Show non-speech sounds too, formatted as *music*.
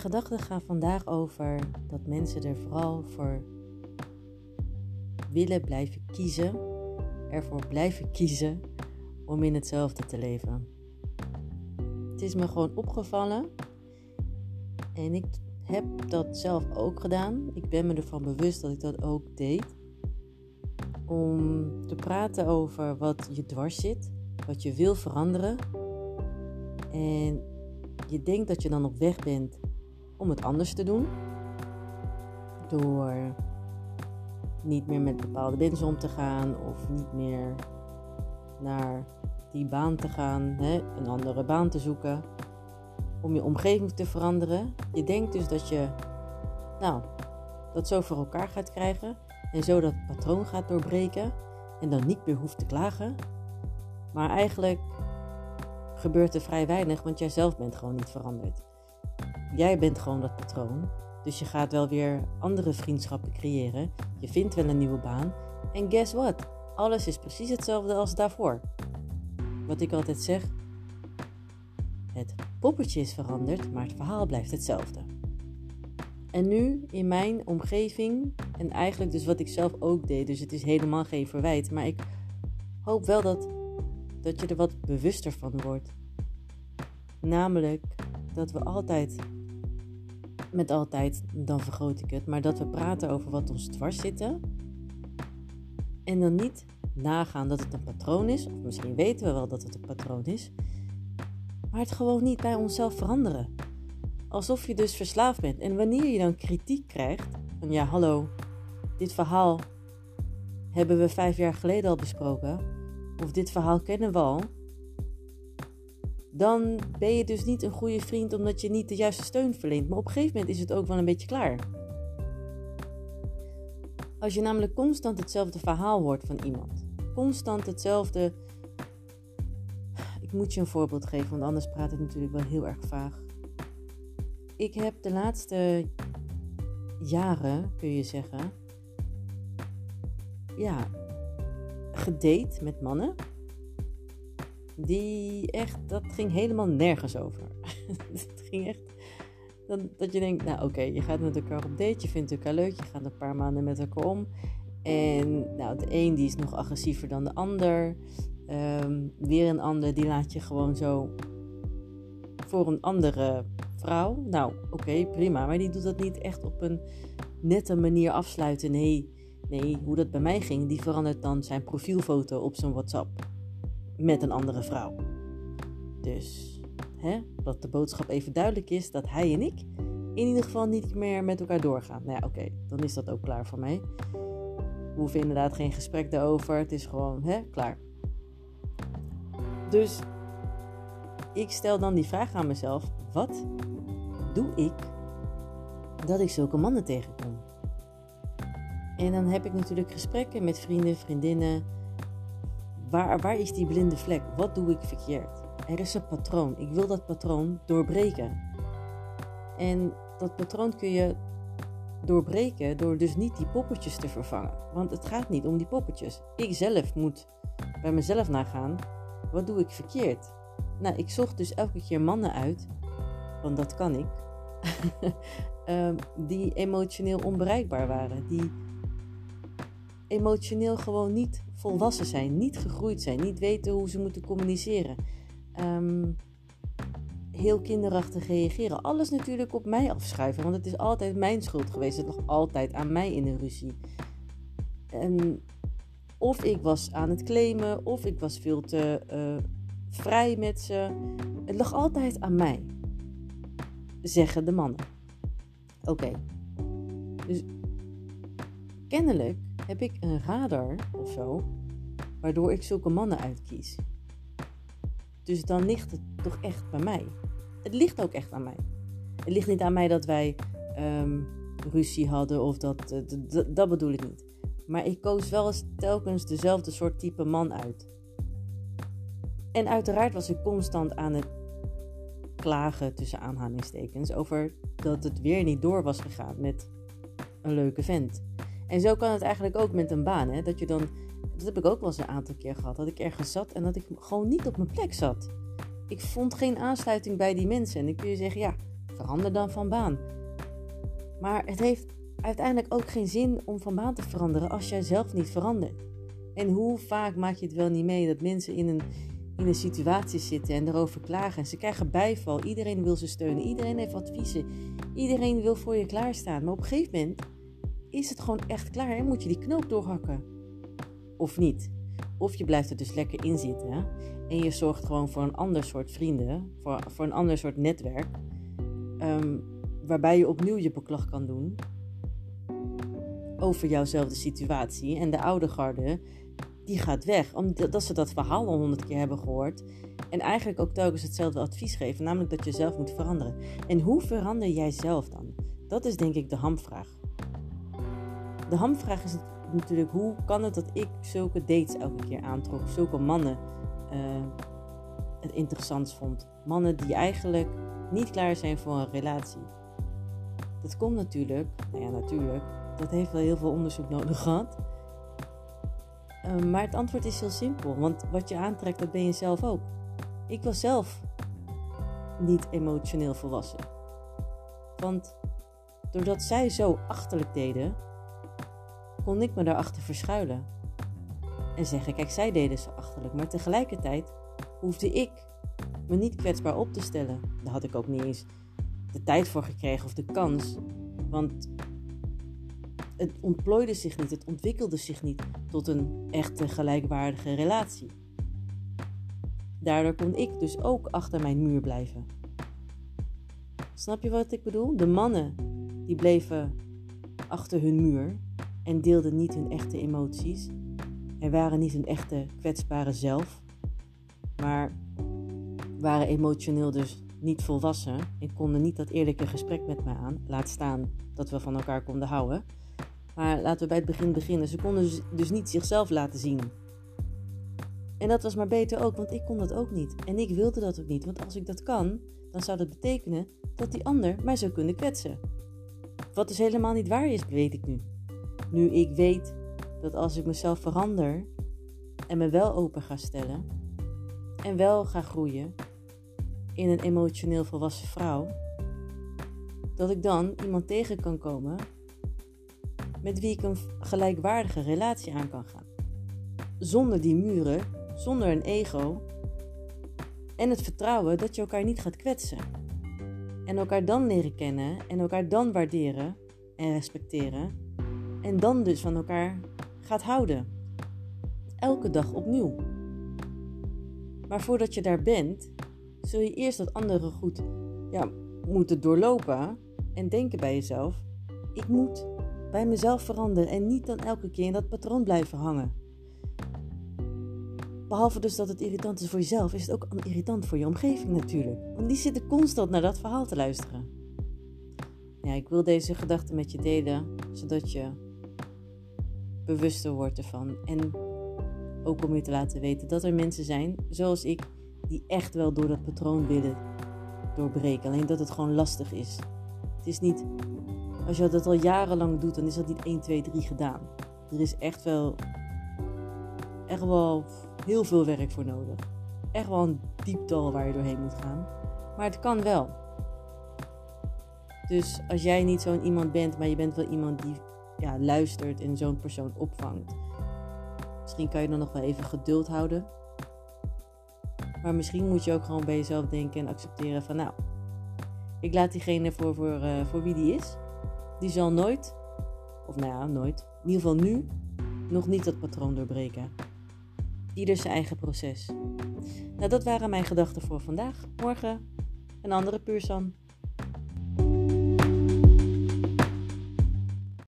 gedachten gaan vandaag over dat mensen er vooral voor willen blijven kiezen, ervoor blijven kiezen om in hetzelfde te leven. Het is me gewoon opgevallen en ik heb dat zelf ook gedaan. Ik ben me ervan bewust dat ik dat ook deed. Om te praten over wat je dwars zit, wat je wil veranderen. En je denkt dat je dan op weg bent om het anders te doen. Door niet meer met bepaalde mensen om te gaan of niet meer naar die baan te gaan, hè, een andere baan te zoeken, om je omgeving te veranderen. Je denkt dus dat je, nou, dat zo voor elkaar gaat krijgen en zo dat patroon gaat doorbreken en dan niet meer hoeft te klagen. Maar eigenlijk gebeurt er vrij weinig, want jij zelf bent gewoon niet veranderd. Jij bent gewoon dat patroon. Dus je gaat wel weer andere vriendschappen creëren. Je vindt wel een nieuwe baan. En guess what? Alles is precies hetzelfde als daarvoor. Wat ik altijd zeg: het poppetje is veranderd, maar het verhaal blijft hetzelfde. En nu in mijn omgeving, en eigenlijk dus wat ik zelf ook deed, dus het is helemaal geen verwijt, maar ik hoop wel dat, dat je er wat bewuster van wordt. Namelijk dat we altijd, met altijd, dan vergroot ik het, maar dat we praten over wat ons dwars zitten. En dan niet nagaan dat het een patroon is, of misschien weten we wel dat het een patroon is, maar het gewoon niet bij onszelf veranderen. Alsof je dus verslaafd bent. En wanneer je dan kritiek krijgt, van ja, hallo, dit verhaal hebben we vijf jaar geleden al besproken, of dit verhaal kennen we al, dan ben je dus niet een goede vriend omdat je niet de juiste steun verleent. Maar op een gegeven moment is het ook wel een beetje klaar. Als je namelijk constant hetzelfde verhaal hoort van iemand, constant hetzelfde. Ik moet je een voorbeeld geven, want anders praat ik natuurlijk wel heel erg vaag. Ik heb de laatste jaren, kun je zeggen, ja, gedate met mannen die echt, dat ging helemaal nergens over. *laughs* het ging echt, dat, dat je denkt, nou oké, je gaat met elkaar op date, je vindt elkaar leuk, je gaat een paar maanden met elkaar om. En nou, de een die is nog agressiever dan de ander. Ehm, weer een ander die laat je gewoon zo voor een andere vrouw. Nou, oké, prima. Maar die doet dat niet echt op een nette manier afsluiten. Nee, nee, hoe dat bij mij ging, die verandert dan zijn profielfoto op zijn WhatsApp met een andere vrouw. Dus, hè, dat de boodschap even duidelijk is dat hij en ik in ieder geval niet meer met elkaar doorgaan. Nou ja, oké, dan is dat ook klaar voor mij. We hoeven inderdaad geen gesprek daarover. Het is gewoon, hè, klaar. Dus ik stel dan die vraag aan mezelf: wat doe ik dat ik zulke mannen tegenkom? En dan heb ik natuurlijk gesprekken met vrienden, vriendinnen Waar, waar is die blinde vlek? Wat doe ik verkeerd? Er is een patroon. Ik wil dat patroon doorbreken. En dat patroon kun je doorbreken door dus niet die poppetjes te vervangen. Want het gaat niet om die poppetjes. Ik zelf moet bij mezelf nagaan, wat doe ik verkeerd? Nou, ik zocht dus elke keer mannen uit, want dat kan ik, *laughs* ehm, die emotioneel onbereikbaar waren. Die emotioneel gewoon niet volwassen zijn, niet gegroeid zijn, niet weten hoe ze moeten communiceren. Ehm, heel kinderachtig reageren. Alles natuurlijk op mij afschuiven, want het is altijd mijn schuld geweest. Het lag altijd aan mij in een ruzie. En of ik was aan het claimen, of ik was veel te uh, vrij met ze. Het lag altijd aan mij, zeggen de mannen. Oké. Dus kennelijk heb ik een radar of zo, waardoor ik zulke mannen uitkies. Dus dan ligt het toch echt bij mij. Het ligt ook echt aan mij. Het ligt niet aan mij dat wij um, ruzie hadden of dat, uh, dat bedoel ik niet. Maar ik koos wel eens telkens dezelfde soort type man uit. En uiteraard was ik constant aan het klagen tussen aanhalingstekens over dat het weer niet door was gegaan met een leuke vent. En zo kan het eigenlijk ook met een baan. Hè? Dat je dan, dat heb ik ook wel eens een aantal keer gehad. Dat ik ergens zat en dat ik gewoon niet op mijn plek zat. Ik vond geen aansluiting bij die mensen. En dan kun je zeggen, ja, verander dan van baan. Maar het heeft uiteindelijk ook geen zin om van baan te veranderen als jij zelf niet verandert. En hoe vaak maak je het wel niet mee dat mensen in een, in een situatie zitten en erover klagen. En ze krijgen bijval. Iedereen wil ze steunen. Iedereen heeft adviezen. Iedereen wil voor je klaarstaan. Maar op een gegeven moment is het gewoon echt klaar en moet je die knoop doorhakken. Of niet. Of je blijft er dus lekker in zitten en je zorgt gewoon voor een ander soort vrienden, voor, voor een ander soort netwerk, ehm, waarbij je opnieuw je beklag kan doen over jouwzelfde situatie. En de oude garde, die gaat weg, omdat ze dat verhaal al honderd keer hebben gehoord. En eigenlijk ook telkens hetzelfde advies geven, namelijk dat je zelf moet veranderen. En hoe verander jij zelf dan? Dat is denk ik de hamvraag. De hamvraag is natuurlijk, hoe kan het dat ik zulke dates elke keer aantrok? Zulke mannen uh, het interessant vond. Mannen die eigenlijk niet klaar zijn voor een relatie. Dat komt natuurlijk, nou ja, natuurlijk, dat heeft wel heel veel onderzoek nodig gehad. Uh, maar het antwoord is heel simpel, want wat je aantrekt, dat ben je zelf ook. Ik was zelf niet emotioneel volwassen. Want doordat zij zo achterlijk deden, kon ik me daarachter verschuilen. En zeggen, kijk, zij deden ze achterlijk. Maar tegelijkertijd hoefde ik me niet kwetsbaar op te stellen. Daar had ik ook niet eens de tijd voor gekregen of de kans. Want het ontplooide zich niet, het ontwikkelde zich niet tot een echte gelijkwaardige relatie. Daardoor kon ik dus ook achter mijn muur blijven. Snap je wat ik bedoel? De mannen die bleven achter hun muur en deelden niet hun echte emoties en waren niet hun echte kwetsbare zelf, maar waren emotioneel dus niet volwassen en konden niet dat eerlijke gesprek met mij aan. Laat staan dat we van elkaar konden houden. Maar laten we bij het begin beginnen. Ze konden dus, dus niet zichzelf laten zien. En dat was maar beter ook, want ik kon dat ook niet. En ik wilde dat ook niet, want als ik dat kan, dan zou dat betekenen dat die ander mij zou kunnen kwetsen. Wat dus helemaal niet waar is, weet ik nu. Nu ik weet dat als ik mezelf verander en me wel open ga stellen en wel ga groeien in een emotioneel volwassen vrouw, dat ik dan iemand tegen kan komen met wie ik een gelijkwaardige relatie aan kan gaan. Zonder die muren, zonder een ego en het vertrouwen dat je elkaar niet gaat kwetsen. En elkaar dan leren kennen en elkaar dan waarderen en respecteren en dan dus van elkaar gaat houden. Elke dag opnieuw. Maar voordat je daar bent, zul je eerst dat andere goed ja, moeten doorlopen en denken bij jezelf: ik moet bij mezelf veranderen en niet dan elke keer in dat patroon blijven hangen. Behalve dus dat het irritant is voor jezelf, is het ook irritant voor je omgeving natuurlijk. Want die zitten constant naar dat verhaal te luisteren. Ja, ik wil deze gedachten met je delen, zodat je bewuster wordt ervan. En ook om je te laten weten dat er mensen zijn, zoals ik, die echt wel door dat patroon willen doorbreken. Alleen dat het gewoon lastig is. Het is niet, als je dat al jarenlang doet, dan is dat niet 1, 2, 3 gedaan. Er is echt wel, echt wel heel veel werk voor nodig. Echt wel een dieptal waar je doorheen moet gaan. Maar het kan wel. Dus als jij niet zo'n iemand bent, maar je bent wel iemand die ja, luistert en zo'n persoon opvangt. Misschien kan je dan nog wel even geduld houden. Maar misschien moet je ook gewoon bij jezelf denken en accepteren van nou, ik laat diegene voor, voor, uh, voor wie die is. Die zal nooit, of nou ja, nooit, in ieder geval nu, nog niet dat patroon doorbreken. Ieder zijn eigen proces. Nou, dat waren mijn gedachten voor vandaag. Morgen een andere Puursan.